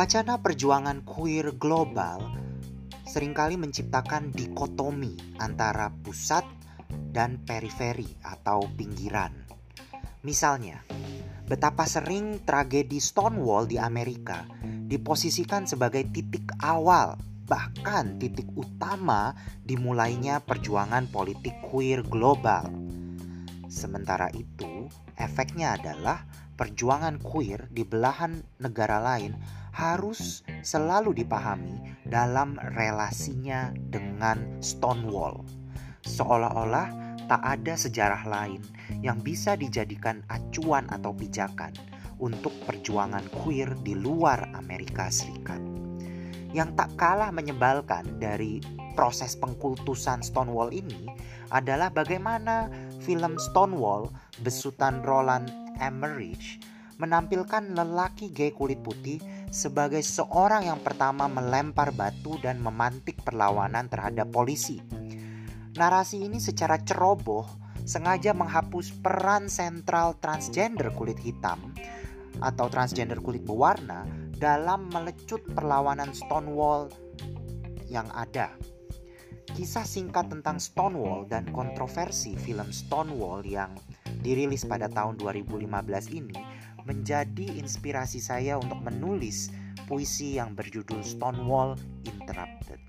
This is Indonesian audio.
Wacana perjuangan queer global sering kali menciptakan dikotomi antara pusat dan periferi atau pinggiran. Misalnya, betapa sering tragedi Stonewall di Amerika diposisikan sebagai titik awal, bahkan titik utama dimulainya perjuangan politik queer global. Sementara itu, efeknya adalah perjuangan queer di belahan negara lain harus selalu dipahami dalam relasinya dengan Stonewall. Seolah-olah tak ada sejarah lain yang bisa dijadikan acuan atau pijakan untuk perjuangan queer di luar Amerika Serikat. Yang tak kalah menyebalkan dari proses pengkultusan Stonewall ini adalah bagaimana film Stonewall besutan Roland Emmerich menampilkan lelaki gay kulit putih sebagai seorang yang pertama melempar batu dan memantik perlawanan terhadap polisi. Narasi ini secara ceroboh sengaja menghapus peran sentral transgender kulit hitam atau transgender kulit berwarna dalam melecut perlawanan Stonewall yang ada. Kisah singkat tentang Stonewall dan kontroversi film Stonewall yang dirilis pada tahun 2015 ini menjadi inspirasi saya untuk menulis puisi yang berjudul Stonewall Interrupted.